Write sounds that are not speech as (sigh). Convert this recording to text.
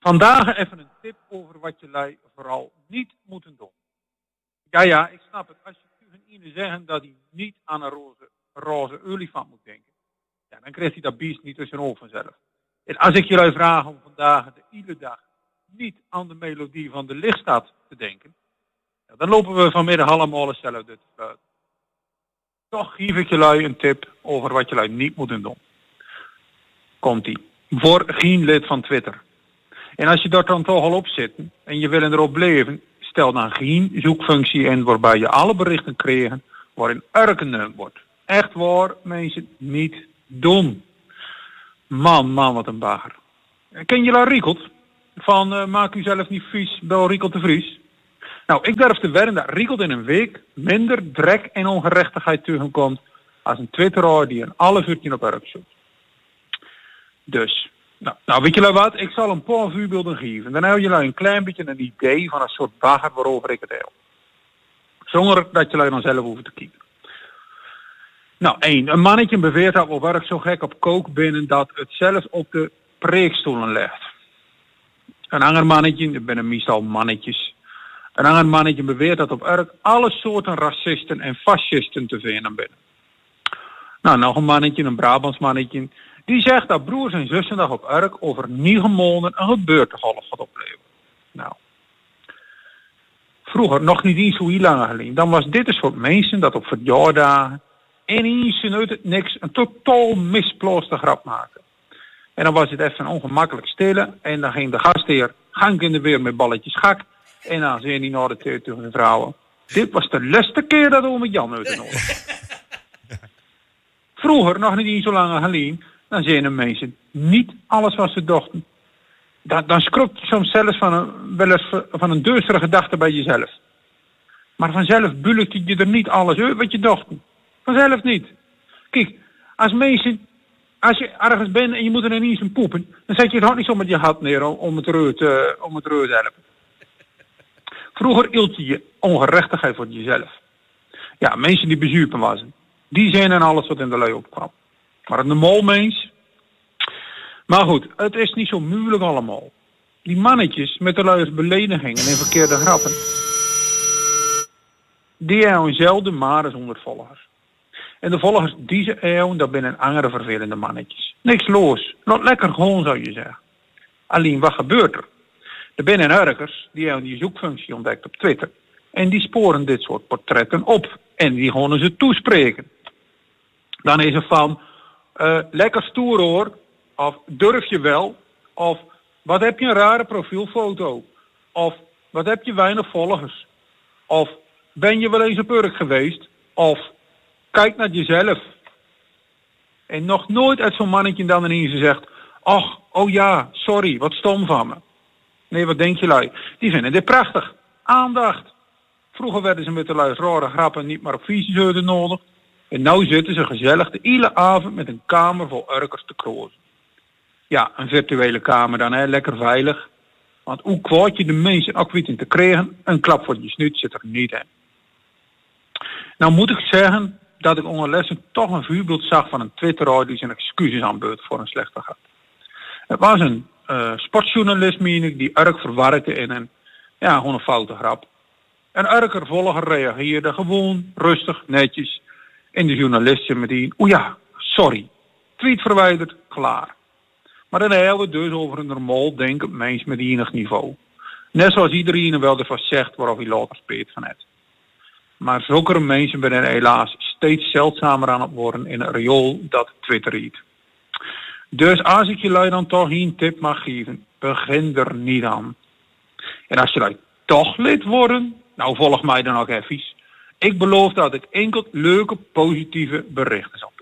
Vandaag even een tip over wat jullie vooral niet moeten doen. Ja, ja, ik snap het. Als je tegen iemand zeggen dat hij niet aan een roze, roze olifant moet denken, ja, dan krijgt hij dat beest niet tussen zijn vanzelf. En als ik jullie vraag om vandaag de iedere dag niet aan de melodie van de lichtstad te denken, ja, dan lopen we vanmiddag allemaal hetzelfde te fluiten. Toch geef ik jullie een tip over wat jullie niet moeten doen. Komt-ie. Voor geen lid van Twitter. En als je daar dan toch al op zit en je wil erop blijven, stel dan geen zoekfunctie in waarbij je alle berichten krijgt waarin erkend wordt. Echt waar, mensen, niet doen. Man, man, wat een bagger. Ken je daar Riekelt? Van uh, maak u zelf niet vies, bel Riekelt de Vries. Nou, ik durf te wedden dat Riekelt in een week minder drek en ongerechtigheid tegenkomt als een twitteraar die een alle uurtje op erg zoekt. Dus, nou, nou, weet je wat? Ik zal een paar voorbeelden geven. Dan hebben jullie een klein beetje een idee van een soort bagger waarover ik het heb. Zonder dat jullie dan zelf hoeven te kiezen. Nou, één. Een mannetje beweert dat op werk zo gek op kook binnen dat het zelfs op de preekstoelen legt. Een ander mannetje, er zijn meestal mannetjes. Een ander mannetje beweert dat op werk alle soorten racisten en fascisten te vinden binnen. Nou, nog een mannetje, een Brabants mannetje. Die zegt dat broers en zussen dag op Urk over negen maanden een gebeurtegolf gaat opleveren. Nou. Vroeger, nog niet eens zo heel lang geleden, dan was dit een soort mensen dat op verjaardagen ineens uit het niks een totaal misplooste grap maken. En dan was het even ongemakkelijk stille en dan ging de gastheer gang in de weer met balletjes gak. En dan zei hij naar de tegen de vrouwen. Dit was de laatste keer dat we met Jan uit de (laughs) Vroeger, nog niet eens zo lang geleden, dan zijn er mensen niet alles wat ze dachten. Dan, dan je soms zelfs van een, wel eens van een duistere gedachte bij jezelf. Maar vanzelf bulkte je er niet alles uit wat je dacht. Vanzelf niet. Kijk, als mensen, als je ergens bent en je moet er ineens een poepen, dan zet je het ook niet zo met je hand neer om het reut, uh, om het reut te helpen. Vroeger hield je je ongerechtigheid voor jezelf. Ja, mensen die bezuipen waren, die zijn en alles wat in de lui opkwam. Maar een normaal mens. Maar goed, het is niet zo moeilijk allemaal. Die mannetjes met de luiers beledigingen en verkeerde grappen. Die hebben zelden maar zonder volgers. En de volgers deze eeuw, dat zijn andere vervelende mannetjes. Niks los. Laat lekker gewoon zou je zeggen. Alleen wat gebeurt er? Er zijn ergers die hebben die zoekfunctie ontdekt op Twitter. En die sporen dit soort portretten op. En die gaan ze toespreken. Dan is er van, uh, lekker stoer hoor. Of durf je wel. Of wat heb je een rare profielfoto. Of wat heb je weinig volgers. Of ben je wel eens op Urk geweest. Of kijk naar jezelf. En nog nooit uit zo'n mannetje dan ineens zegt. Ach, oh ja, sorry, wat stom van me. Nee, wat denk je lui? Die vinden dit prachtig. Aandacht. Vroeger werden ze met de lui rare grappen niet maar op visiezeuden nodig. En nu zitten ze gezellig de hele avond met een kamer vol urkers te krozen. Ja, een virtuele kamer dan, hè, lekker veilig. Want hoe kwaad je de mensen ook weten te krijgen, een klap voor je snuit zit er niet in. Nou moet ik zeggen dat ik onderlessen toch een voorbeeld zag van een twitteraar die zijn excuses aanbeurt voor een slechte gat. Het was een uh, sportjournalist, meen ik, die Urk verwarkte in een, ja, gewoon een foute grap. Een Urker volger reageerde gewoon, rustig, netjes. En de journalist meteen, o ja, sorry. Tweet verwijderd, klaar. Maar dan hebben we dus over een normaal denkend mens met enig niveau. Net zoals iedereen wel ervan zegt waarof hij later speelt van het. Maar zulke mensen zijn helaas steeds zeldzamer aan het worden in een riool dat Twitter heet. Dus als ik jullie dan toch een tip mag geven, begin er niet aan. En als jullie toch lid worden, nou volg mij dan ook even. Ik beloof dat ik enkel leuke, positieve berichten zal